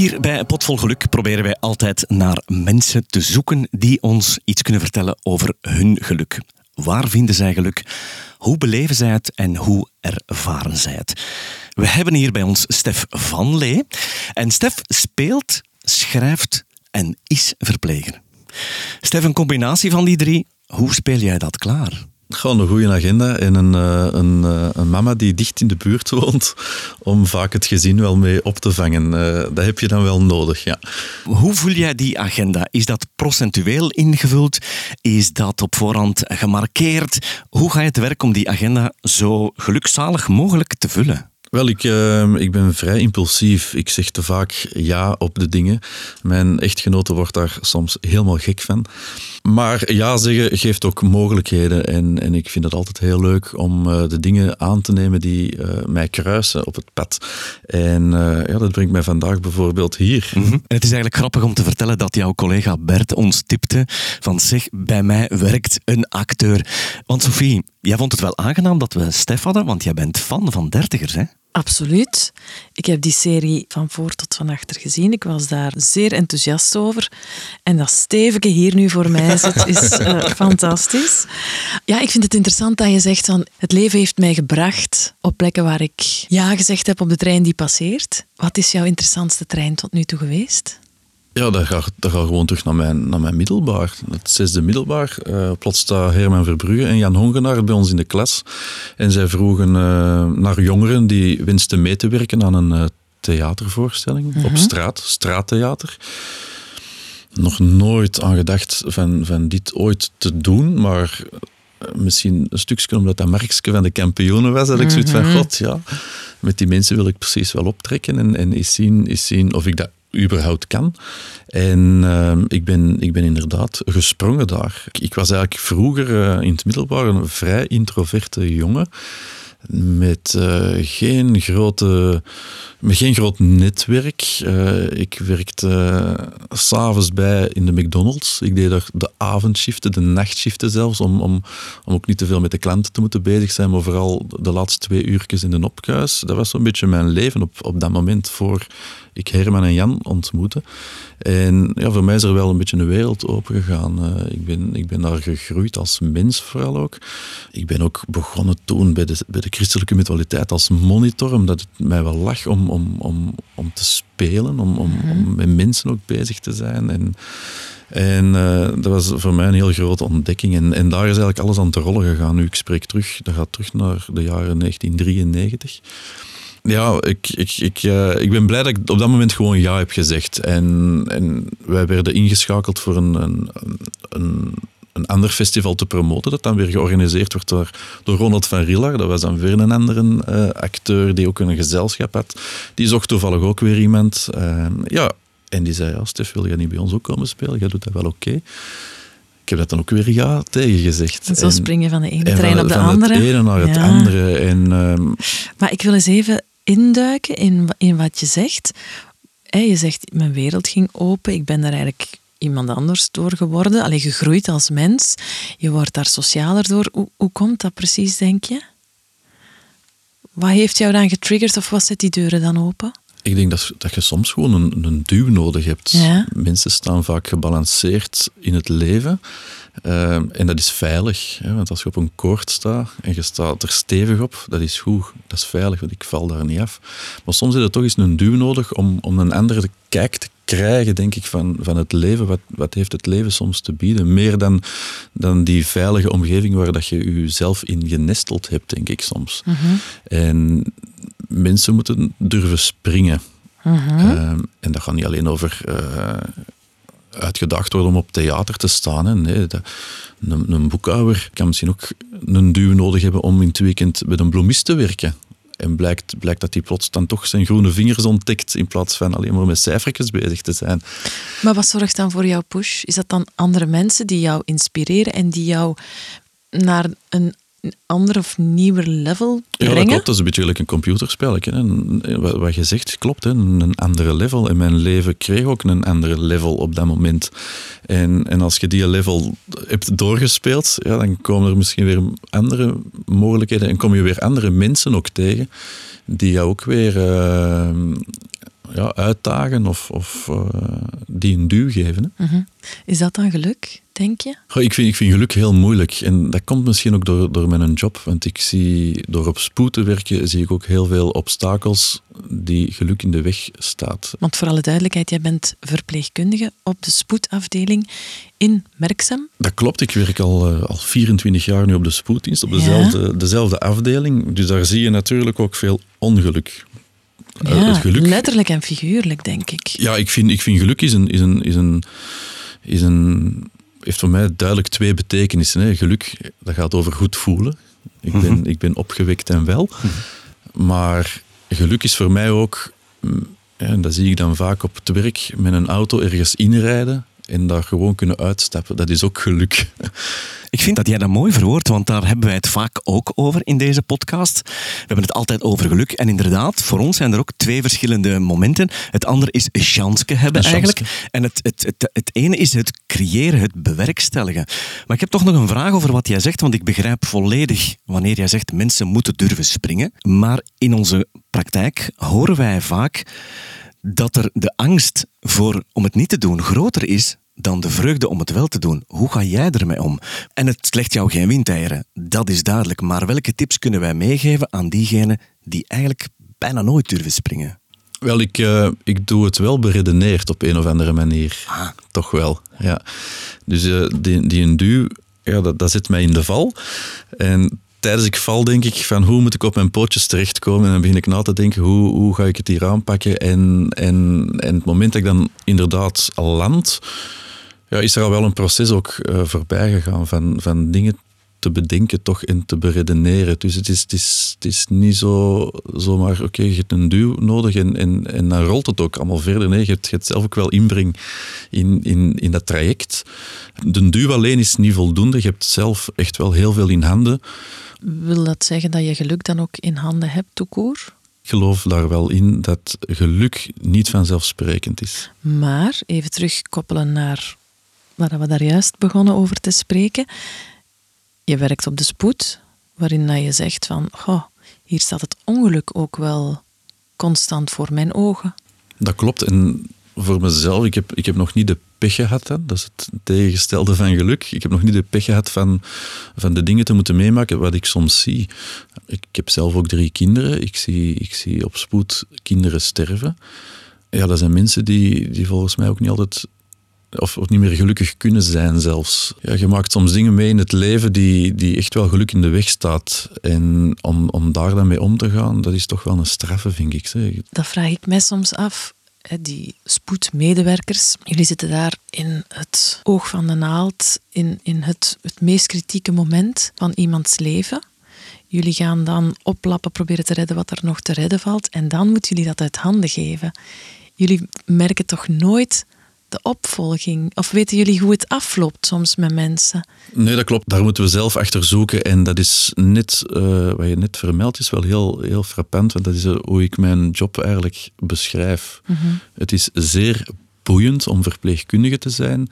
Hier bij Potvol Geluk proberen wij altijd naar mensen te zoeken die ons iets kunnen vertellen over hun geluk. Waar vinden zij geluk? Hoe beleven zij het en hoe ervaren zij het? We hebben hier bij ons Stef van Lee. En Stef speelt, schrijft en is verpleger. Stef, een combinatie van die drie. Hoe speel jij dat klaar? Gewoon een goede agenda en een, eh, een, eh, een, mama die dicht in de buurt woont om vaak het gezin wel mee op te vangen. Uh, dat heb je dan wel nodig, ja. Hoe voel jij die agenda? Is dat procentueel ingevuld? Is dat op voorhand gemarkeerd? Hoe ga je te werk om die agenda zo gelukzalig mogelijk te vullen? Wel, ik, uh, ik ben vrij impulsief. Ik zeg te vaak ja op de dingen. Mijn echtgenote wordt daar soms helemaal gek van. Maar ja zeggen geeft ook mogelijkheden. En, en ik vind het altijd heel leuk om uh, de dingen aan te nemen die uh, mij kruisen op het pad. En uh, ja, dat brengt mij vandaag bijvoorbeeld hier. Mm -hmm. Het is eigenlijk grappig om te vertellen dat jouw collega Bert ons tipte van zeg, bij mij werkt een acteur. Want Sophie, jij vond het wel aangenaam dat we Stef hadden, want jij bent fan van dertigers, hè? Absoluut. Ik heb die serie van voor tot van achter gezien. Ik was daar zeer enthousiast over. En dat stevige hier nu voor mij zit, is uh, fantastisch. Ja, ik vind het interessant dat je zegt van het leven heeft mij gebracht op plekken waar ik ja gezegd heb op de trein die passeert. Wat is jouw interessantste trein tot nu toe geweest? Ja, dat gaat, dat gaat gewoon terug naar mijn, naar mijn middelbaar. Het zesde middelbaar. Uh, plots staat Herman Verbrugge en Jan Hongenaar bij ons in de klas. En zij vroegen uh, naar jongeren die wensten mee te werken aan een uh, theatervoorstelling op straat, straattheater. Nog nooit aan gedacht van, van dit ooit te doen, maar misschien een stukje omdat dat Markske van de kampioenen was, dat ik zoiets van, god ja, met die mensen wil ik precies wel optrekken en, en eens, zien, eens zien of ik dat überhaupt kan. En uh, ik, ben, ik ben inderdaad gesprongen daar. Ik was eigenlijk vroeger uh, in het middelbaar een vrij introverte jongen. Met, uh, geen grote, met geen groot netwerk. Uh, ik werkte uh, s'avonds bij in de McDonald's. Ik deed daar de avondshiften, de nachtshiften zelfs, om, om, om ook niet te veel met de klanten te moeten bezig zijn, maar vooral de laatste twee uurtjes in de opkuis. Dat was zo'n beetje mijn leven op, op dat moment voor ik Herman en Jan ontmoette. En ja, voor mij is er wel een beetje een wereld opengegaan. Uh, ik, ben, ik ben daar gegroeid als mens vooral ook. Ik ben ook begonnen toen bij de, bij de christelijke mutualiteit als monitor, omdat het mij wel lag om, om, om, om te spelen, om, om, mm -hmm. om met mensen ook bezig te zijn. En, en uh, dat was voor mij een heel grote ontdekking. En, en daar is eigenlijk alles aan te rollen gegaan. Nu, ik spreek terug, dat gaat terug naar de jaren 1993. Ja, ik, ik, ik, uh, ik ben blij dat ik op dat moment gewoon ja heb gezegd. En, en wij werden ingeschakeld voor een, een, een, een ander festival te promoten, dat dan weer georganiseerd wordt door, door Ronald van Riller. Dat was dan weer een andere uh, acteur die ook een gezelschap had. Die zocht toevallig ook weer iemand. Uh, ja, en die zei, ja, Stef, wil jij niet bij ons ook komen spelen? Jij doet dat wel oké. Okay. Ik heb dat dan ook weer ja tegen gezegd. En zo en, spring je van de ene trein op de van andere. Van het ene naar het andere. En, um, maar ik wil eens even induiken in, in wat je zegt. Je zegt, mijn wereld ging open, ik ben daar eigenlijk iemand anders door geworden. Alleen gegroeid als mens. Je wordt daar socialer door. Hoe, hoe komt dat precies, denk je? Wat heeft jou dan getriggerd of wat zet die deuren dan open? Ik denk dat, dat je soms gewoon een, een duw nodig hebt. Ja. Mensen staan vaak gebalanceerd in het leven. Uh, en dat is veilig. Hè? Want als je op een koord staat en je staat er stevig op, dat is goed. Dat is veilig, want ik val daar niet af. Maar soms is er toch eens een duw nodig om, om een andere kijk te krijgen, denk ik, van, van het leven. Wat, wat heeft het leven soms te bieden? Meer dan, dan die veilige omgeving waar dat je jezelf in genesteld hebt, denk ik soms. Mm -hmm. En mensen moeten durven springen. -hmm. uh, en dat gaat niet alleen over uh, uitgedacht worden om op theater te staan. Hè. Nee, een, een boekhouder kan misschien ook een duw nodig hebben om in het weekend met een bloemist te werken. En blijkt, blijkt dat hij plots dan toch zijn groene vingers ontdekt in plaats van alleen maar met cijfertjes bezig te zijn. Maar wat zorgt dan voor jouw push? Is dat dan andere mensen die jou inspireren en die jou naar een ander of nieuwer level brengen? Ja, dat klopt. Dat is een beetje gelijk een computerspelletje. En wat je zegt klopt. Hè. Een andere level. En mijn leven kreeg ook een andere level op dat moment. En, en als je die level hebt doorgespeeld, ja, dan komen er misschien weer andere mogelijkheden. En kom je weer andere mensen ook tegen die jou ook weer... Uh, ja, uitdagen of, of uh, die een duw geven. Hè. Mhm. Is dat dan geluk, denk je? Goh, ik, vind, ik vind geluk heel moeilijk. En dat komt misschien ook door, door mijn job. Want ik zie, door op spoed te werken, zie ik ook heel veel obstakels die geluk in de weg staat. Want voor alle duidelijkheid, jij bent verpleegkundige op de spoedafdeling in Merksem. Dat klopt, ik werk al, uh, al 24 jaar nu op de spoeddienst, op dezelfde, ja. dezelfde afdeling. Dus daar zie je natuurlijk ook veel ongeluk. Ja, uh, het geluk. letterlijk en figuurlijk, denk ik. Ja, ik vind, ik vind geluk is een, is een, is een, is een, heeft voor mij duidelijk twee betekenissen. Hè. Geluk, dat gaat over goed voelen. Ik ben, mm -hmm. ik ben opgewekt en wel. Mm -hmm. Maar geluk is voor mij ook, en dat zie ik dan vaak op het werk, met een auto ergens inrijden en daar gewoon kunnen uitstappen. Dat is ook geluk. Ik vind dat jij dat mooi verwoordt, want daar hebben wij het vaak ook over in deze podcast. We hebben het altijd over geluk. En inderdaad, voor ons zijn er ook twee verschillende momenten. Het andere is een chanske hebben eigenlijk. En het, het, het, het ene is het creëren, het bewerkstelligen. Maar ik heb toch nog een vraag over wat jij zegt, want ik begrijp volledig wanneer jij zegt mensen moeten durven springen. Maar in onze praktijk horen wij vaak dat er de angst voor om het niet te doen groter is dan de vreugde om het wel te doen. Hoe ga jij ermee om? En het slecht jou geen windeieren, dat is duidelijk. Maar welke tips kunnen wij meegeven aan diegenen die eigenlijk bijna nooit durven springen? Wel, ik, uh, ik doe het wel beredeneerd op een of andere manier. Ah. Toch wel, ja. Dus uh, die, die een duw, ja, dat, dat zit mij in de val. En tijdens ik val denk ik van hoe moet ik op mijn pootjes terechtkomen? En dan begin ik na te denken hoe, hoe ga ik het hier aanpakken? En, en, en het moment dat ik dan inderdaad land, ja, is er al wel een proces ook uh, voorbij gegaan van, van dingen te bedenken toch en te beredeneren. Dus het is, het is, het is niet zo zomaar, oké, okay, je hebt een duw nodig en, en, en dan rolt het ook allemaal verder. Nee, je hebt, je hebt zelf ook wel inbreng in, in, in dat traject. De duw alleen is niet voldoende. Je hebt zelf echt wel heel veel in handen. Wil dat zeggen dat je geluk dan ook in handen hebt, toekoor? Ik geloof daar wel in dat geluk niet vanzelfsprekend is. Maar, even terugkoppelen naar waar we daar juist begonnen over te spreken. Je werkt op de spoed, waarin dat je zegt van, hier staat het ongeluk ook wel constant voor mijn ogen. Dat klopt. En voor mezelf, ik heb, ik heb nog niet de pech gehad. Hè. Dat is het tegengestelde van geluk. Ik heb nog niet de pech gehad van, van de dingen te moeten meemaken wat ik soms zie. Ik, ik heb zelf ook drie kinderen. Ik zie, ik zie op spoed kinderen sterven. Ja, dat zijn mensen die, die volgens mij ook niet altijd of, niet meer gelukkig kunnen zijn zelfs. Ja, je maakt soms dingen mee in het leven die, die echt wel geluk in de weg staat. En om, om daar dan mee om te gaan, dat is toch wel een straffe, vind ik. Zeg. Dat vraag ik mij soms af. Die spoedmedewerkers, jullie zitten daar in het oog van de naald, in, in het, het meest kritieke moment van iemands leven. Jullie gaan dan oplappen, proberen te redden wat er nog te redden valt. En dan moeten jullie dat uit handen geven. Jullie merken toch nooit de opvolging? Of weten jullie hoe het afloopt soms met mensen? Nee, dat klopt. Daar moeten we zelf achter zoeken. En dat is net, uh, wat je net vermeldt, is wel heel, heel frappant. Want dat is hoe ik mijn job eigenlijk beschrijf. Mm -hmm. Het is zeer boeiend om verpleegkundige te zijn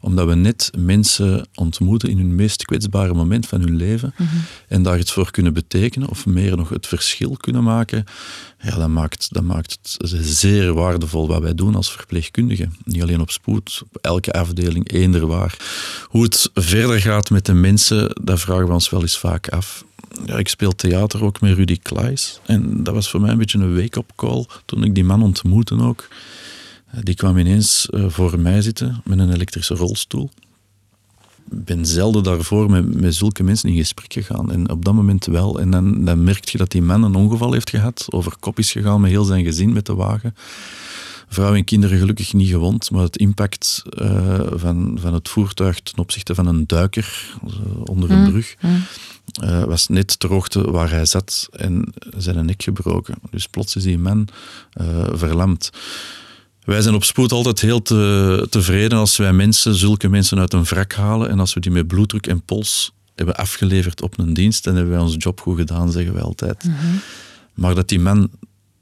omdat we net mensen ontmoeten in hun meest kwetsbare moment van hun leven mm -hmm. en daar iets voor kunnen betekenen of meer nog het verschil kunnen maken, ja, dat, maakt, dat maakt het zeer waardevol wat wij doen als verpleegkundigen. Niet alleen op spoed, op elke afdeling, eender waar. Hoe het verder gaat met de mensen, dat vragen we ons wel eens vaak af. Ja, ik speel theater ook met Rudy Klaes en dat was voor mij een beetje een wake-up call toen ik die man ontmoette ook. Die kwam ineens voor mij zitten met een elektrische rolstoel. Ik ben zelden daarvoor met, met zulke mensen in gesprek gegaan. En op dat moment wel. En dan, dan merk je dat die man een ongeval heeft gehad. Over kop is gegaan met heel zijn gezin met de wagen. Vrouw en kinderen gelukkig niet gewond. Maar het impact uh, van, van het voertuig ten opzichte van een duiker uh, onder een brug... Mm. Uh, was net ter hoogte waar hij zat en zijn nek gebroken. Dus plots is die man verlamd. Wij zijn op spoed altijd heel te, tevreden als wij mensen, zulke mensen uit een wrak halen en als we die met bloeddruk en pols hebben afgeleverd op een dienst, dan hebben wij onze job goed gedaan, zeggen wij altijd. Mm -hmm. Maar dat die man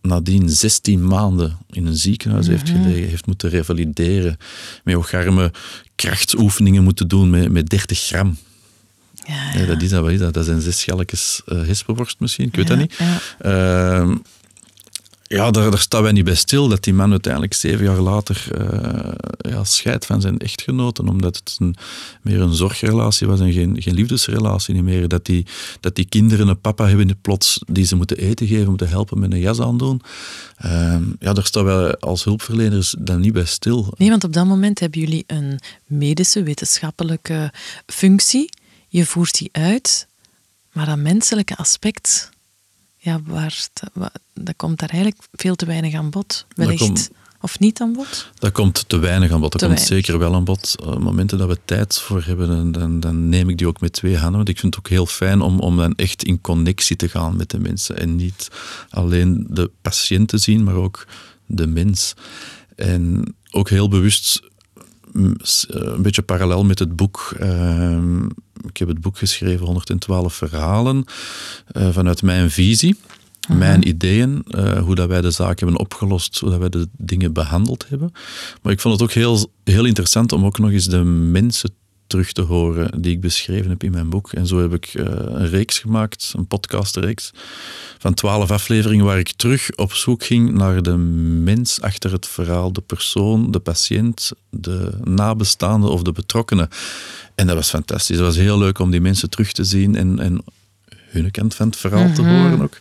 nadien 16 maanden in een ziekenhuis Mhm. heeft gelegen, heeft moeten revalideren, met ocharme krachtoefeningen moeten doen met, met 30 gram. Ja, Ja, dat is dat, wat is dat? Dat zijn zes schalkjes uh, hespenworst misschien, ik weet Ja, dat niet. ja. Ja, daar, daar staan wij niet bij stil dat die man uiteindelijk zeven jaar later uh, ja, scheidt van zijn echtgenoten, omdat het een, meer een zorgrelatie was en geen, geen liefdesrelatie meer. Dat die, dat die kinderen een papa hebben plots die ze moeten eten geven, moeten helpen met een jas aandoen. Uh, ja, daar staan wij als hulpverleners dan niet bij stil. Nee, want op dat moment hebben jullie een medische, wetenschappelijke functie. Je voert die uit, maar dat menselijke aspect ja, waar, dat komt daar eigenlijk veel te weinig aan bod. Wellicht. of niet aan bod? Dat komt te weinig aan bod. Dat komt zeker wel aan bod. Uh, momenten dat we tijd voor hebben, dan, dan, neem ik die ook met twee handen. Want ik vind het ook heel fijn om, om dan echt in connectie te gaan met de mensen. En niet alleen de patiënt te zien, maar ook de mens. En ook heel bewust mm, eh, een beetje parallel met het boek. Ehm, ik heb het boek geschreven, 112 verhalen, uh, vanuit mijn visie. Mhm. Mijn ideeën, uh, hoe dat wij de zaak hebben opgelost, hoe dat wij de dingen behandeld hebben. Maar ik vond het ook heel, heel interessant om ook nog eens de mensen terug te horen die ik beschreven heb in mijn boek. En zo heb ik uh, een reeks gemaakt, een podcastreeks, van twaalf afleveringen waar ik terug op zoek ging naar de mens achter het verhaal, de persoon, de patiënt, de nabestaande of de betrokkenen. En dat was fantastisch. Het was heel leuk om die mensen terug te zien en, en hun kant van het verhaal te mhm. horen ook.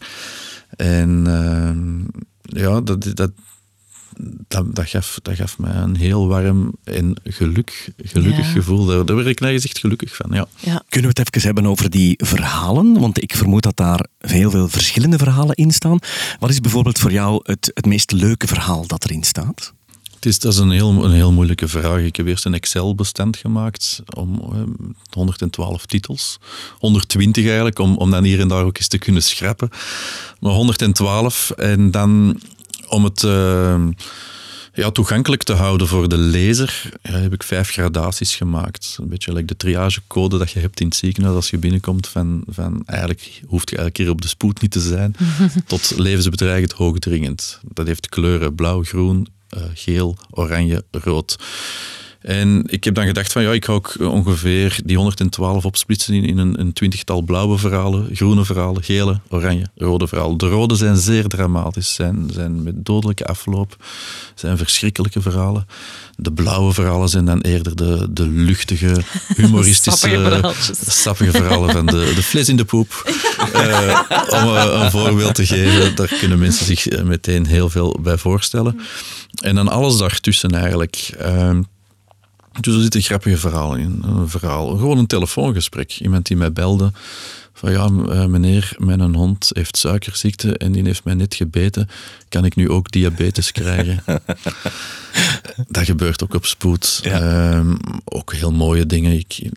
En uh, ja, dat, dat, dat, dat, gaf, dat gaf mij een heel warm en geluk, gelukkig gevoel. Daar, daar werd ik gezegd gelukkig van. Ja. ja. Kunnen we het even hebben over die verhalen? Want ik vermoed dat daar heel veel verschillende verhalen in staan. Wat is bijvoorbeeld voor jou het, het meest leuke verhaal dat erin staat? Het is, dat is een heel, een heel moeilijke vraag. Ik heb eerst een Excel-bestand gemaakt om 112 eh, titels. 120 eigenlijk, om, om dan hier en daar ook eens te kunnen schrappen. Maar 112 en dan om het uh, ja, toegankelijk te houden voor de lezer, ja, heb ik vijf gradaties gemaakt. Een beetje like de triagecode dat je hebt in het ziekenhuis als je binnenkomt. Van, van eigenlijk hoeft je elke keer op de spoed niet te zijn, tot levensbedreigend hoogdringend. Dat heeft kleuren blauw, groen, uh, geel, oranje, rood. En ik heb dan gedacht van ja, ik ga ook ongeveer die 112 opsplitsen in, in een, een twintigtal blauwe verhalen, groene verhalen, gele, oranje, rode verhalen. De rode zijn zeer dramatisch, zijn, zijn met dodelijke afloop, zijn verschrikkelijke verhalen. De blauwe verhalen zijn dan eerder de, de luchtige, humoristische, sappige, verhalen van de, de fles in de poep. uh, om uh, een voorbeeld te geven, daar kunnen mensen zich eh, meteen heel veel bij voorstellen. En dan alles daartussen eigenlijk. Uh, dus er zitten grappige verhalen in. Een verhaal, gewoon een telefoongesprek. Iemand die mij belde van ja, eh, meneer, mijn hond heeft suikerziekte en die heeft mij net gebeten. Kan ik nu ook diabetes krijgen? dat gebeurt ook op spoed. Ehm, ook heel mooie dingen. Ik,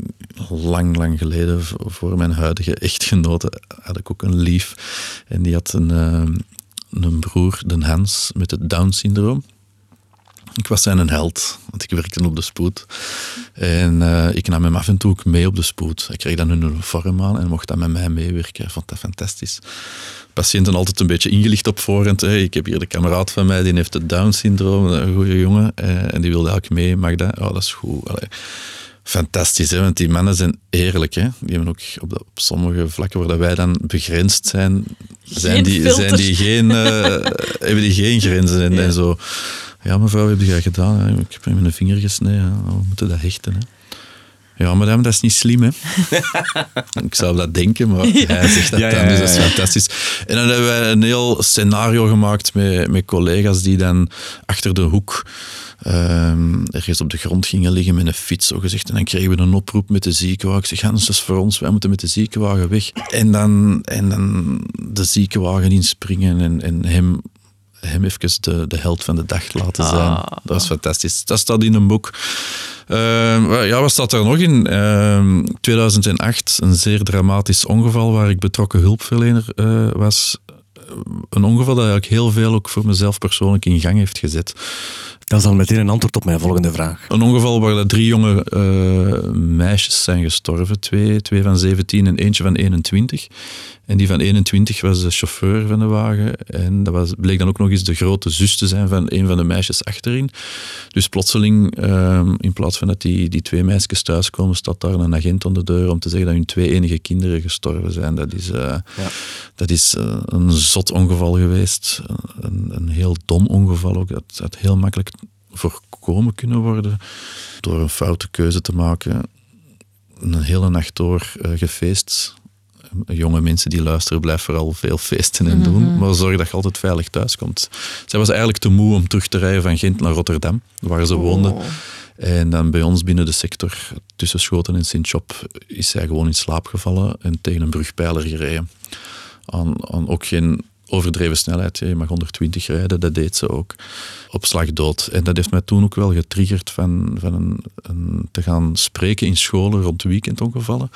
lang, lang geleden, voor mijn huidige echtgenote, had ik ook een lief. En die had een, ehm, een broer, de Hans, met het Down-syndroom. Ik was zijn een held, want ik werkte op de spoed. En uh, ik nam hem af en toe ook mee op de spoed. Ik kreeg dan een uniform aan en mocht dan met mij meewerken. Vond dat fantastisch. Patiënten altijd een beetje ingelicht op voorhand. Ik heb hier de kameraad van mij, die heeft het Down-syndroom, een goede jongen. Uh, en die wilde ook mee, mag dat? Oh, dat is goed. Fantastisch, hè? want die mannen zijn eerlijk. Hè? Die hebben ook op, op sommige vlakken waar wij dan begrensd zijn, zijn die, zijn die geen, uh, hebben die geen grenzen en, en zo. Ja, mevrouw, wat heb jij gedaan? Ik heb hem in de vinger gesneden. We moeten dat hechten. Hè. Ja, madame, dat is niet slim, hè. ik zou dat denken, maar hij zegt dat dan, dus dat is fantastisch. En dan hebben wij een heel scenario gemaakt met, met collega's die dan achter de hoek um, ergens op de grond gingen liggen met een fiets, zo gezegd. En dan kregen we een oproep met de ziekenwagen. Ik zeg, Hans, dat is voor ons, wij moeten met de ziekenwagen weg. En dan, en dan de ziekenwagen inspringen en, en hem hem even de, de held van de dag laten zijn. Ah. Dat was fantastisch. Dat staat in een boek. Uh, ja, wat staat er nog in? Uh, ehm, 2008, een zeer dramatisch ongeval waar ik betrokken hulpverlener uh, was. Een ongeval dat eigenlijk heel veel ook voor mezelf persoonlijk in gang heeft gezet. Dat is dan meteen een antwoord op mijn volgende vraag. Een ongeval waar drie jonge uh, meisjes zijn gestorven. Twee, twee van 17 en eentje van 21. En die van 21 was de chauffeur van de wagen. En dat was, bleek dan ook nog eens de grote zus te zijn van een van de meisjes achterin. Dus plotseling, uh, in plaats van dat die, die twee meisjes thuiskomen, staat daar een agent aan de deur om te zeggen dat hun twee enige kinderen gestorven zijn. Dat is, uh, ja. dat is een zot ongeval geweest. Een, een heel dom ongeval ook. Dat had heel makkelijk voorkomen kunnen worden door een foute keuze te maken. Een hele nacht door uh, gefeest jonge mensen die luisteren, blijf vooral veel feesten en doen. Mhm. Maar zorg dat je altijd veilig thuis komt. Zij was eigenlijk te moe om terug te rijden van Gent naar Rotterdam, waar ze oh. woonde. En dan bij ons binnen de sector, tussen Schoten en Sint-Job, is zij gewoon in slaap gevallen en tegen een brugpijler gereden. Aan, aan ook geen overdreven snelheid. Je mag 120 rijden, dat deed ze ook. Op slag dood. En dat heeft mij toen ook wel getriggerd van, van een, een, te gaan spreken in scholen rond weekendongevallen.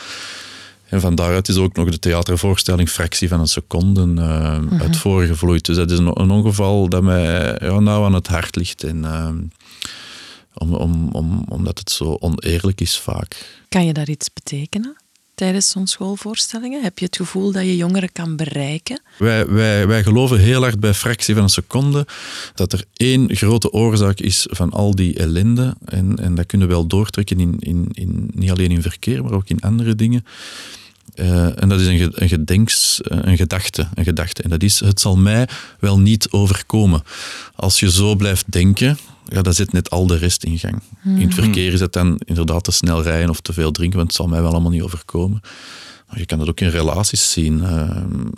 En van daaruit is ook nog de theatervoorstelling Fractie van een Seconde uh, mm uit voorgevloeid. Dus dat is een, een, ongeval dat mij ja, nou aan het hart ligt. En, uh, om, om, om, omdat het zo oneerlijk is vaak. Kan je daar iets betekenen? Tijdens zo'n schoolvoorstellingen? Heb je het gevoel dat je jongeren kan bereiken? Wij, wij, wij geloven heel hard bij fractie van een seconde dat er één grote oorzaak is van al die ellende. En, en dat kunnen we wel doortrekken in, in, in, niet alleen in verkeer, maar ook in andere dingen. Uh, en dat is een, een, gedenks, eh, een gedachte, een gedachte. En dat is, het zal mij wel niet overkomen. Als je zo blijft denken, ja, dat zit net al de rest in gang. In het mhm. verkeer is het dan inderdaad te snel rijden of te veel drinken, want het zal mij wel allemaal niet overkomen. Maar je kan dat ook in relaties zien. Uh,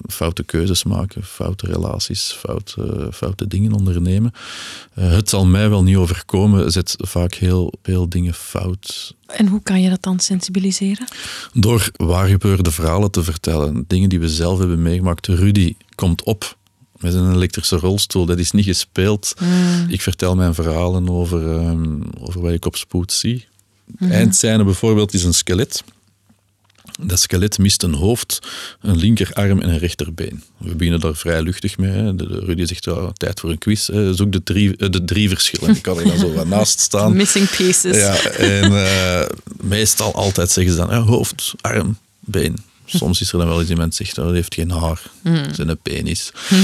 foute keuzes maken, foute relaties, foute, foute dingen ondernemen. Uh, het zal mij wel niet overkomen, zet vaak heel veel dingen fout. En hoe kan je dat dan sensibiliseren? Door waar gebeurde verhalen te vertellen. Dingen die we zelf hebben meegemaakt. Rudy komt op met een elektrische rolstoel. Dat is niet gespeeld. Mm. Ik vertel mijn verhalen over, um, over wat ik op spoed zie. Mm Eindscène bijvoorbeeld is een skelet. Dat skelet mist een hoofd, een linkerarm en een rechterbeen. We beginnen daar vrij luchtig mee. De, Rudy zegt, tijd voor een quiz. Zoek de drie, eh, de drie verschillen. Ik kan er dan zo wat naast staan. Missing pieces. Ja, en uh, meestal altijd zeggen ze dan, hoofd, arm, been. Soms is er dan wel eens iemand die zegt, oh, dat heeft geen haar, mm. zijn een penis. uh,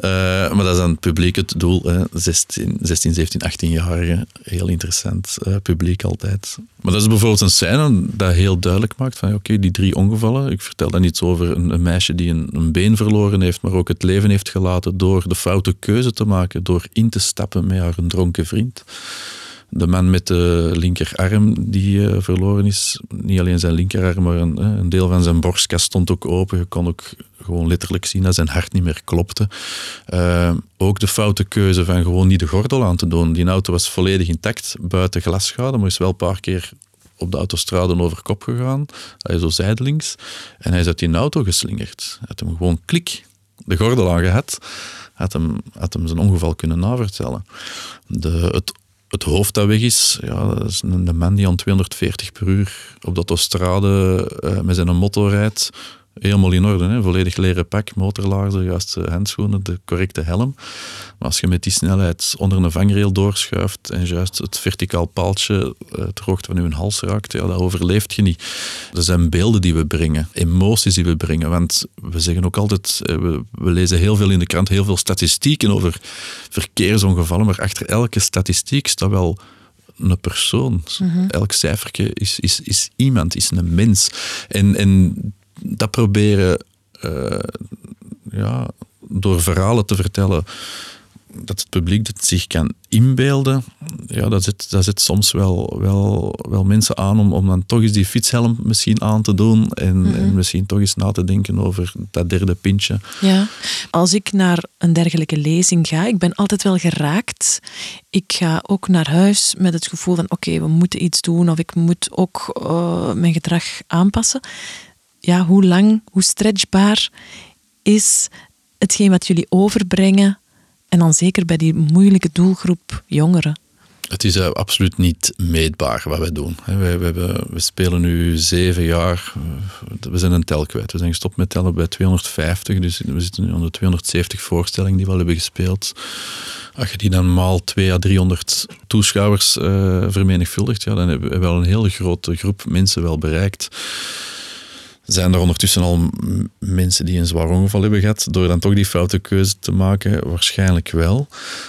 maar dat is dan het publiek het doel. Hè. 16, 16, 17, 18-jarigen. Heel interessant uh, publiek altijd. Maar dat is bijvoorbeeld een scène dat heel duidelijk maakt van oké, die drie ongevallen. Ik vertel dan iets over een, een meisje die een, een, been verloren heeft, maar ook het leven heeft gelaten door de foute keuze te maken, door in te stappen met haar een dronken vriend de man met de linkerarm die uh, verloren is, niet alleen zijn linkerarm, maar een, een, deel van zijn borstkast stond ook open. Je kon ook gewoon letterlijk zien dat zijn hart niet meer klopte. Uh, ook de foute keuze van gewoon niet de gordel aan te doen. Die auto was volledig intact, buiten glasschade, maar is wel een paar keer op de autostrade over kop gegaan. Hij is zo zijdelings. En hij is uit die auto geslingerd. Hij had hem gewoon klik de gordel aangehad, had hem, had hem zijn ongeval kunnen navertellen. De, het het hoofd dat weg is, ja, dat is een, man die aan 240 per uur op de autostrade uh, met zijn motor rijdt. Helemaal in orde, hè? volledig leren pak, motorlaarzen, juiste handschoenen, de correcte helm. Maar als je met die snelheid onder een vangrail doorschuift en juist het verticaal paaltje uh, ter hoogte van je hals raakt, ja, dat overleeft je niet. Er zijn beelden die we brengen, emoties die we brengen. Want we zeggen ook altijd, eh, we, we lezen heel veel in de krant, heel veel statistieken over verkeersongevallen, maar achter elke statistiek staat wel een persoon. Mhm. Elk cijfertje is, is, is iemand, is een mens. En, en dat proberen uh, ja, door verhalen te vertellen dat het publiek het zich kan inbeelden, ja, dat zit, dat zit soms wel, wel, wel mensen aan om, om dan toch eens die fietshelm misschien aan te doen en, mhm. en misschien toch eens na te denken over dat derde pintje. Ja, als ik naar een dergelijke lezing ga, ik ben altijd wel geraakt. Ik ga ook naar huis met het gevoel van oké, we moeten iets doen of ik moet ook uh, mijn gedrag aanpassen ja, hoe lang, hoe stretchbaar is hetgeen wat jullie overbrengen en dan zeker bij die moeilijke doelgroep jongeren? Het is uh, absoluut niet meetbaar wat wij doen. We, spelen nu zeven jaar. We zijn een tel kwijt. We zijn gestopt met tellen bij 250. Dus we zitten nu aan de 270 voorstellingen die we al hebben gespeeld. Als je die dan maal 2 à 300 toeschouwers uh, vermenigvuldigt, ja, dan hebben we wel een hele grote groep mensen wel bereikt. Zijn er ondertussen al mensen die een zwaar ongeval hebben gehad, door dan toch die foute keuze te maken? Waarschijnlijk wel.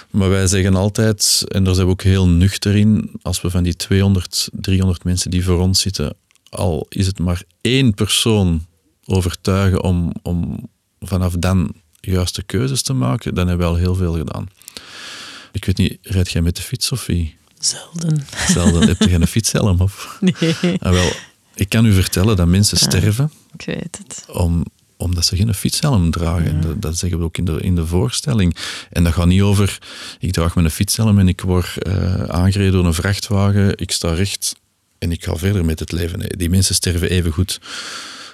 Maar wij zeggen altijd, en daar zijn we ook heel nuchter in, als we van die 200, 300 mensen die voor ons zitten, al is het maar één persoon overtuigen om, om vanaf dan juiste keuzes te maken, dan hebben we al heel veel gedaan. Ik weet niet, rijd jij met de fiets, Sophie? Zelden. Zelden. Heb je geen fietshelm op? Nee. Ah, wel, ik kan u vertellen dat mensen sterven. Ik weet het. Om, omdat ze geen fietshelm dragen. Dat, dat, zeggen we ook in de, in de voorstelling. En dat gaat niet over, ik draag mijn fietshelm en ik word uh, aangereden door een vrachtwagen, ik sta recht en ik ga verder met het leven. Nee, die mensen sterven even goed.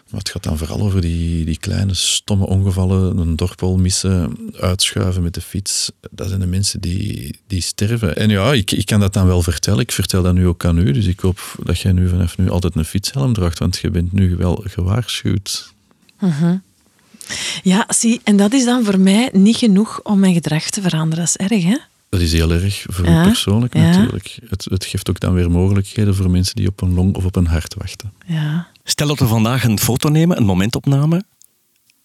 Maar het gaat dan vooral over die, die kleine stomme ongevallen, een dorpel missen, uitschuiven met de fiets. Dat zijn de mensen die, die sterven. En ja, ik, ik kan dat dan wel vertellen. Ik vertel dat nu ook aan u. Dus ik hoop dat jij nu vanaf nu altijd een fietshelm draagt, want je bent nu wel gewaarschuwd. Uh Ja, zie, en dat is dan voor mij niet genoeg om mijn gedrag te veranderen. Dat is erg, hè? Dat is heel erg voor ja, u persoonlijk ja. natuurlijk. Het, het geeft ook dan weer mogelijkheden voor mensen die op een long of op een hart wachten. Ja. Stel dat we vandaag een foto nemen, een momentopname.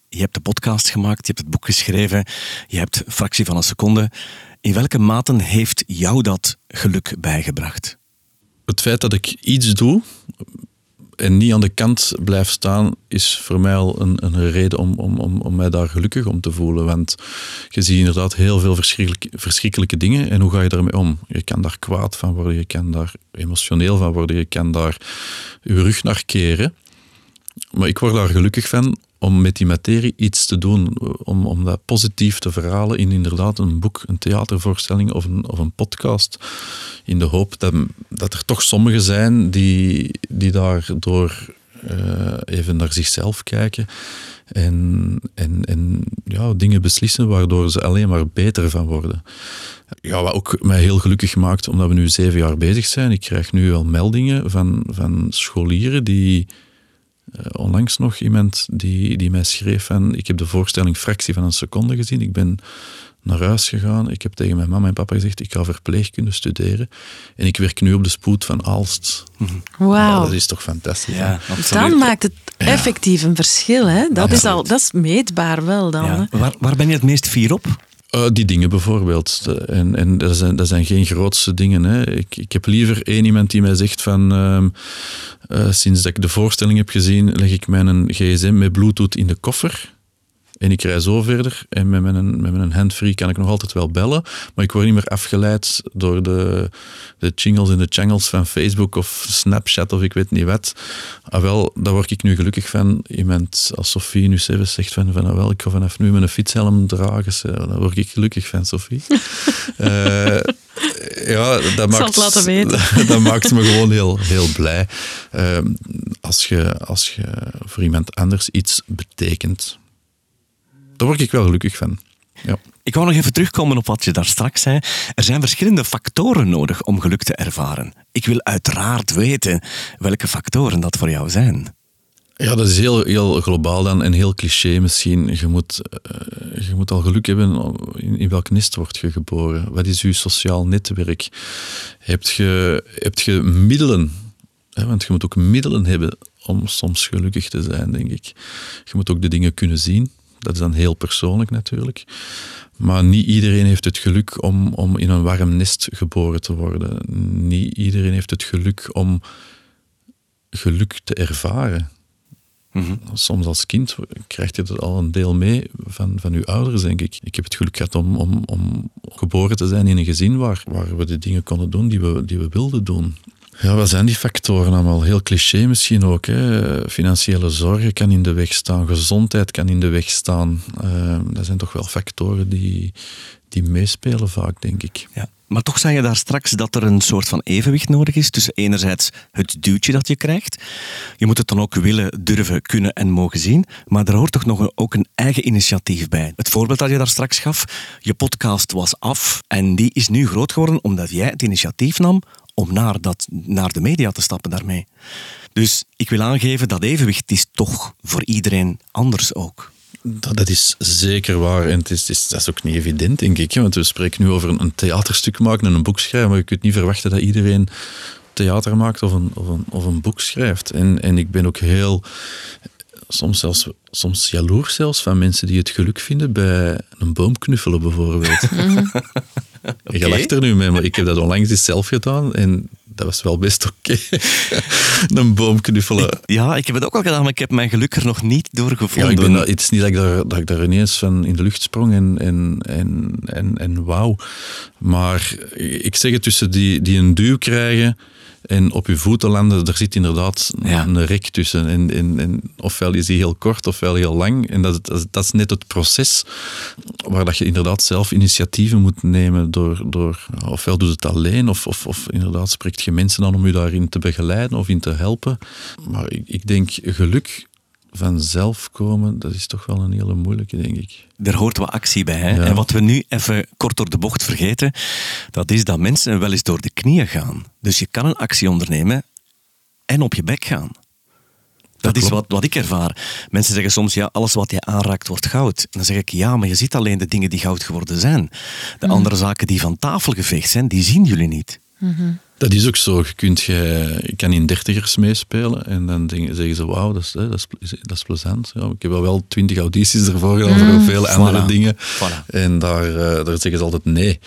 Je hebt de podcast gemaakt, je hebt het boek geschreven, je hebt een fractie van een seconde. In welke mate heeft jou dat geluk bijgebracht? Het feit dat ik iets doe en niet aan de kant blijf staan, is voor mij al een, een reden om, om, om, om mij daar gelukkig om te voelen. Want je ziet inderdaad heel veel verschrikkelijke, verschrikkelijke dingen. En hoe ga je daarmee om? Je kan daar kwaad van worden, je kan daar emotioneel van worden, je kan daar je rug naar keren. Maar ik word daar gelukkig van om met die materie iets te doen, om, om dat positief te verhalen in inderdaad een boek, een theatervoorstelling of een, of een podcast. In de hoop dat, dat er toch sommigen zijn die, die daardoor uh, even naar zichzelf kijken en, en, en ja, dingen beslissen waardoor ze alleen maar beter van worden. Ja, wat ook mij heel gelukkig maakt, omdat we nu zeven jaar bezig zijn. Ik krijg nu wel meldingen van, van scholieren die onlangs nog iemand die, die mij schreef van ik heb de voorstelling fractie van een seconde gezien. Ik ben naar huis gegaan. Ik heb tegen mijn mama en papa gezegd ik ga verpleegkunde studeren. En ik werk nu op de spoed van Aalst. Wauw. dat is toch fantastisch. Ja, dan maakt het effectief een verschil. Hè? Dat, is al, dat is meetbaar wel dan. Ja. Waar, waar ben je het meest fier op? Uh, die dingen bijvoorbeeld. En, en dat, zijn, dat zijn geen grootste dingen. Hè. Ik, ik heb liever één iemand die mij zegt van... Uh, uh, sinds dat ik de voorstelling heb gezien, leg ik mijn gsm met bluetooth in de koffer. En ik rij zo verder. En met mijn, met mijn handfree kan ik nog altijd wel bellen. Maar ik word niet meer afgeleid door de, de jingles en de channels van Facebook of Snapchat of ik weet niet wat. Ah, wel, daar word ik nu gelukkig van. Iemand als Sophie nu zelf zegt van, van ah, wel, ik ga vanaf nu mijn fietshelm dragen. Daar word ik gelukkig van, Sophie. uh, ja, dat maakt, laten weten. dat maakt me gewoon heel, heel blij. Uh, als, je, als je voor iemand anders iets betekent daar word ik wel gelukkig van. Ja. Ik wou nog even terugkomen op wat je daar straks zei. Er zijn verschillende factoren nodig om geluk te ervaren. Ik wil uiteraard weten welke factoren dat voor jou zijn. Ja, dat is heel, heel globaal dan en heel cliché misschien. Je moet, uh, je moet al geluk hebben in, in welk nest word je geboren. Wat is je sociaal netwerk? Heb je, heb je middelen? want je moet ook middelen hebben om soms gelukkig te zijn, denk ik. Je moet ook de dingen kunnen zien. Dat is dan heel persoonlijk natuurlijk. Maar niet iedereen heeft het geluk om, om in een warm nest geboren te worden. Niet iedereen heeft het geluk om geluk te ervaren. Mhm. Soms als kind krijg je er al een deel mee van, van je ouders, denk ik. Ik heb het geluk gehad om, om, om geboren te zijn in een gezin waar, waar we de dingen konden doen die we, die we wilden doen. Ja, wat zijn die factoren allemaal? Heel cliché misschien ook. Hè? Financiële zorgen kan in de weg staan, gezondheid kan in de weg staan. Uh, dat zijn toch wel factoren die, die meespelen vaak, denk ik. Ja. Maar toch zei je daar straks dat er een soort van evenwicht nodig is tussen enerzijds het duwtje dat je krijgt. Je moet het dan ook willen, durven, kunnen en mogen zien. Maar er hoort toch nog ook een eigen initiatief bij. Het voorbeeld dat je daar straks gaf, je podcast was af en die is nu groot geworden omdat jij het initiatief nam om naar, dat, naar de media te stappen daarmee. Dus ik wil aangeven dat evenwicht is toch voor iedereen anders ook. Dat, dat, is zeker waar. En het is, het is, dat is ook niet evident, denk ik. Want we spreken nu over een, een theaterstuk maken en een boek schrijven. Maar je kunt niet verwachten dat iedereen theater maakt of een, of een, of een boek schrijft. En, en ik ben ook heel, soms zelfs soms jaloers zelfs van mensen die het geluk vinden bij een boom knuffelen bijvoorbeeld. okay. Je lacht er nu mee, maar ik heb dat onlangs eens zelf gedaan en dat was wel best oké. een boom knuffelen. Ja, ik heb het ook al gedaan, maar ik heb mijn geluk er nog niet doorgevonden. Ja, ik ben, het is niet dat ik, daar, dat ik daar ineens van in de lucht sprong en, en, en, en, en wauw. Maar ik zeg het tussen die, die een duw krijgen en op je voeten landen, er zit inderdaad een rek tussen. En, en, en, ofwel is die heel kort, ofwel heel lang. En dat, dat, dat, is net het proces waar dat je inderdaad zelf initiatieven moet nemen. Door, door, ofwel doet het alleen, of, of, of inderdaad spreekt je mensen aan om je daarin te begeleiden of in te helpen. Maar ik, ik denk geluk vanzelf komen, dat is toch wel een hele moeilijke, denk ik. Er hoort wat actie bij. Hè? En wat we nu even kort door de bocht vergeten, dat is dat mensen wel eens door de knieën gaan. Dus je kan een actie ondernemen en op je bek gaan. Dat, is wat, wat ik ervaar. Mensen zeggen soms, ja, alles wat je aanraakt wordt goud. En dan zeg ik, ja, maar je ziet alleen de dingen die goud geworden zijn. De mhm. andere zaken die van tafel geveegd zijn, die zien jullie niet. Mm dat is ook zo. Je, kunt, je, je kan in dertigers meespelen en dan zeggen ze, wauw, dat is, dat is, dat is plezant. Ja, ik heb wel twintig audities ervoor gedaan voor mm. veel andere dingen. En daar, uh, daar zeggen ze altijd nee.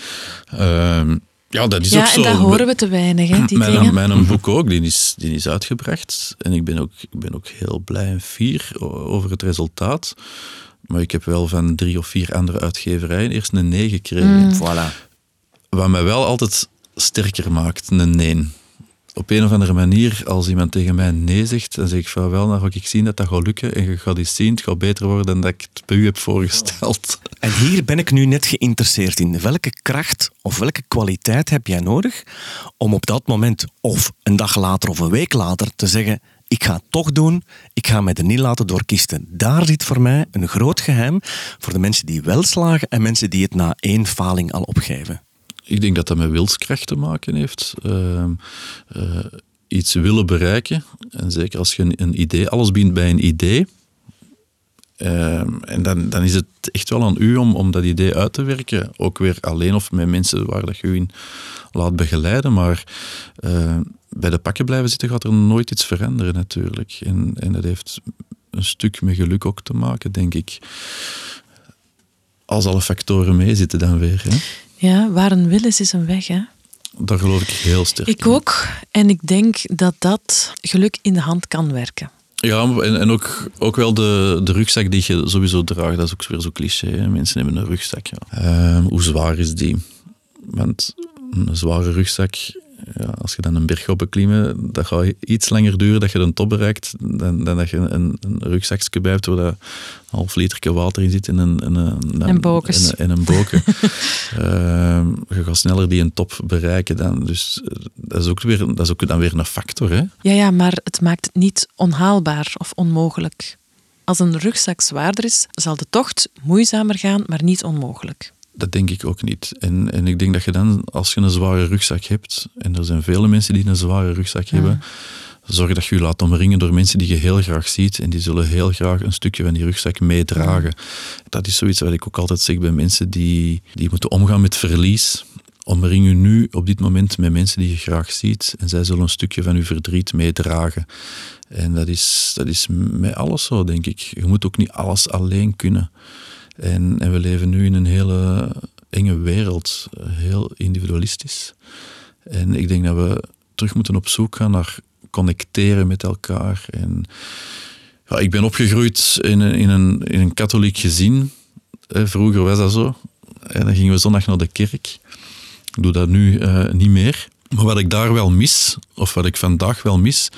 Uh, ja, dat is ja, ook zo. Ja, en dat horen we te weinig, hè, die mijn, dingen. Mijn boek ook, die is, die is uitgebracht. En ik ben, ook, ik ben ook heel blij en fier over het resultaat. Maar ik heb wel van drie of vier andere uitgeverijen eerst een nee gekregen. Mm. Voilà. Wat mij wel altijd sterker maakt, een nee. Op een of andere manier, als iemand tegen mij nee zegt, dan zeg ik van wel, dan ga ik zien dat dat gaat lukken en je gaat iets zien, het gaat beter worden dan dat ik het bij u heb voorgesteld. En hier ben ik nu net geïnteresseerd in. Welke kracht of welke kwaliteit heb jij nodig om op dat moment, of een dag later of een week later, te zeggen, ik ga het toch doen, ik ga mij er niet laten doorkisten. Daar zit voor mij een groot geheim voor de mensen die wel slagen en mensen die het na één faling al opgeven. Ik denk dat dat met wilskracht te maken heeft. Uh, uh, iets willen bereiken. En zeker als je een, een idee, alles begint bij een idee. Uh, en dan, dan is het echt wel aan u om, om dat idee uit te werken. Ook weer alleen of met mensen waar dat je in laat begeleiden. Maar uh, bij de pakken blijven zitten gaat er nooit iets veranderen natuurlijk. En, en dat heeft een stuk met geluk ook te maken, denk ik. Als alle factoren meezitten dan weer. Hè? Ja, waar een wil is, is een weg. Hè? Daar geloof ik heel sterk Ik ook. En ik denk dat dat geluk in de hand kan werken. Ja, en, en ook, ook wel de, de rugzak die je sowieso draagt. Dat is ook weer zo cliché. Hè? Mensen hebben een rugzak. Ja. Uh, hoe zwaar is die? Want een zware rugzak ja, als je dan een berg gaat beklimmen, dat gaat iets langer duren dat je de top bereikt dan, dan dat je een, een rugzakje bij hebt waar een half liter water in zit en een, een, een, en bokens. En, een boken. uh, je gaat sneller die een top bereiken dan. Dus eh, dat is ook, weer, dat is ook dan weer een factor. Hè? Ja, ja, maar het maakt het niet onhaalbaar of onmogelijk. Als een rugzak zwaarder is, zal de tocht moeizamer gaan, maar niet onmogelijk dat denk ik ook niet. En, en ik denk dat je dan, als je een zware rugzak hebt, en er zijn vele mensen die een zware rugzak hebben, zorg dat je je laat omringen door mensen die je heel graag ziet en die zullen heel graag een stukje van die rugzak meedragen. Dat is zoiets wat ik ook altijd zeg bij mensen die, die moeten omgaan met verlies. Omring je nu op dit moment met mensen die je graag ziet en zij zullen een stukje van je verdriet meedragen. En dat is, dat is met alles zo, denk ik. Je moet ook niet alles alleen kunnen. En, we leven nu in een hele enge wereld, heel individualistisch. En ik denk dat we terug moeten op zoek gaan naar connecteren met elkaar. En, ja, ik ben opgegroeid in een, in een, in een katholiek gezin. Vroeger was dat zo. En dan gingen we zondag naar de kerk. Ik doe dat nu uh, niet meer. Maar wat ik daar wel mis, of wat ik vandaag wel mis,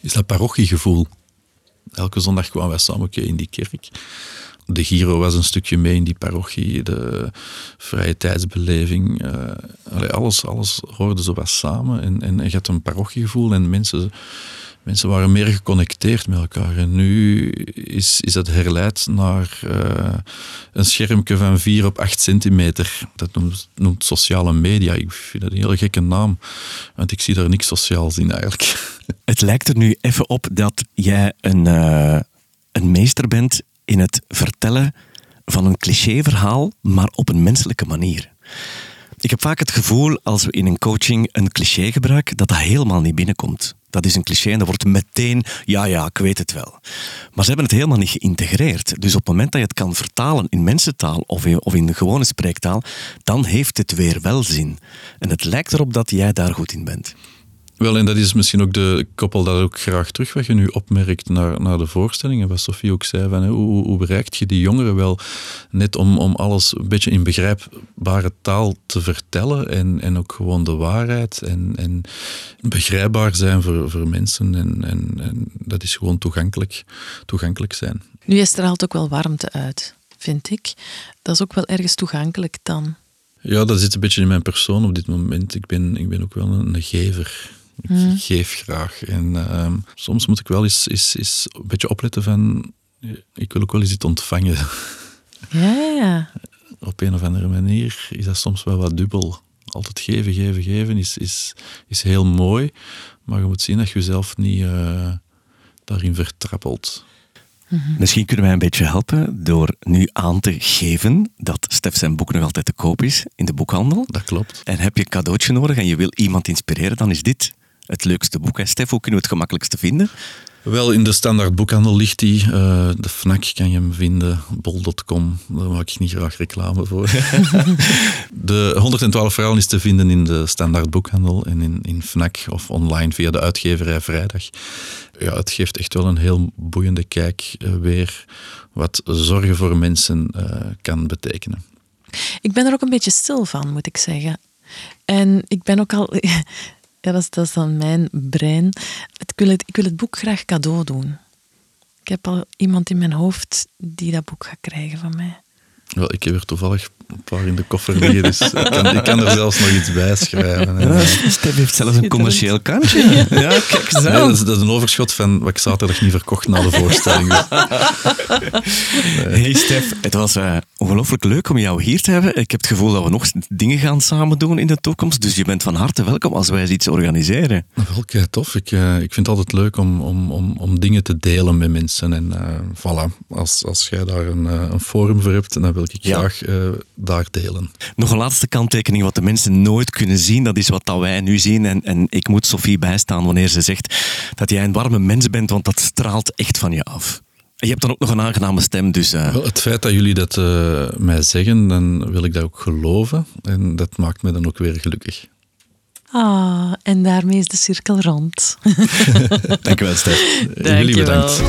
is dat parochiegevoel. Elke zondag kwamen wij samen in die kerk de Giro was een stukje mee in die parochie, de vrije tijdsbeleving. Uh, alles, alles hoorde zo wat samen. En, je had een parochiegevoel en mensen, mensen waren meer geconnecteerd met elkaar. En nu is, is dat herleid naar uh, een schermpje van 4 op 8 centimeter. Dat noemt, noemt sociale media. Ik vind dat een hele gekke naam, want ik zie daar niks sociaals in eigenlijk. Het lijkt er nu even op dat jij een, uh, een meester bent in het vertellen van een clichéverhaal, maar op een menselijke manier. Ik heb vaak het gevoel, als we in een coaching een cliché gebruiken, dat dat helemaal niet binnenkomt. Dat is een cliché en dat wordt meteen, ja, ja, ik weet het wel. Maar ze hebben het helemaal niet geïntegreerd. Dus op het moment dat je het kan vertalen in mensentaal of in, in gewone spreektaal, dan heeft het weer wel zin. En het lijkt erop dat jij daar goed in bent. Wel, en dat is misschien ook de koppel dat ook graag terug wat je nu opmerkt naar, naar de voorstellingen. Wat Sofie ook zei, van, hoe, hoe bereikt je die jongeren wel net om, om alles een beetje in begrijpbare taal te vertellen en, en ook gewoon de waarheid en, en begrijpbaar zijn voor, voor mensen en, en, en dat is gewoon toegankelijk, toegankelijk zijn. Nu is er altijd ook wel warmte uit, vind ik. Dat is ook wel ergens toegankelijk dan. Ja, dat zit een beetje in mijn persoon op dit moment. Ik ben, ik ben ook wel een gever. Ik hmm. geef graag. En uh, soms moet ik wel eens, eens, eens een beetje opletten van... Ik wil ook wel eens iets ontvangen. Ja, ja. Op een of andere manier is dat soms wel wat dubbel. Altijd geven, geven, geven is, is, is heel mooi. Maar je moet zien dat je jezelf niet uh, daarin vertrappelt. Mhm. Misschien kunnen wij een beetje helpen door nu aan te geven dat Stef zijn boek nog altijd te koop is in de boekhandel. Dat klopt. En heb je een cadeautje nodig en je wil iemand inspireren, dan is dit het leukste boek. Hè? Stef, hoe kunnen we het gemakkelijkste vinden? Wel, in de standaard boekhandel ligt die. Uh, de FNAC kan je hem vinden, bol.com. Daar maak ik niet graag reclame voor. de 112 verhalen is te vinden in de standaard boekhandel en in, in FNAC of online via de uitgeverij Vrijdag. Ja, het geeft echt wel een heel boeiende kijk uh, weer wat zorgen voor mensen uh, kan betekenen. Ik ben er ook een beetje stil van, moet ik zeggen. En ik ben ook al ja, dat is, dan mijn brein. Ik wil, het, ik wil het boek graag cadeau doen. Ik heb al iemand in mijn hoofd die dat boek gaat krijgen van mij. Wel, ik heb er toevallig een paar in de koffer liggen, dus ik kan, ik kan er zelfs nog iets bij schrijven. Ja, Stef heeft zelfs een commercieel kantje. Ja, kijk eens dat, is, dat, is, een overschot van wat ik zaterdag niet verkocht na de voorstelling. Hey Stef, het was uh, ongelooflijk leuk om jou hier te hebben. Ik heb het gevoel dat we nog dingen gaan samen doen in de toekomst, dus je bent van harte welkom als wij iets organiseren. Wel, kei tof. Ik, uh, ik vind het altijd leuk om, om, om, om dingen te delen met mensen. En uh, voilà, als, als jij daar een, een forum voor hebt, dan wil ik graag daar delen. Nog een laatste kanttekening, wat de mensen nooit kunnen zien, dat is wat dat wij nu zien. En, en ik moet Sophie bijstaan wanneer ze zegt dat jij een warme mens bent, want dat straalt echt van je af. Je hebt dan ook nog een aangename stem, dus... Uh... Wel, het feit dat jullie dat uh, mij zeggen, dan wil ik dat ook geloven. En dat maakt me dan ook weer gelukkig. Ah, en daarmee is de cirkel rond. Dank je wel, Stef. Jullie bedankt.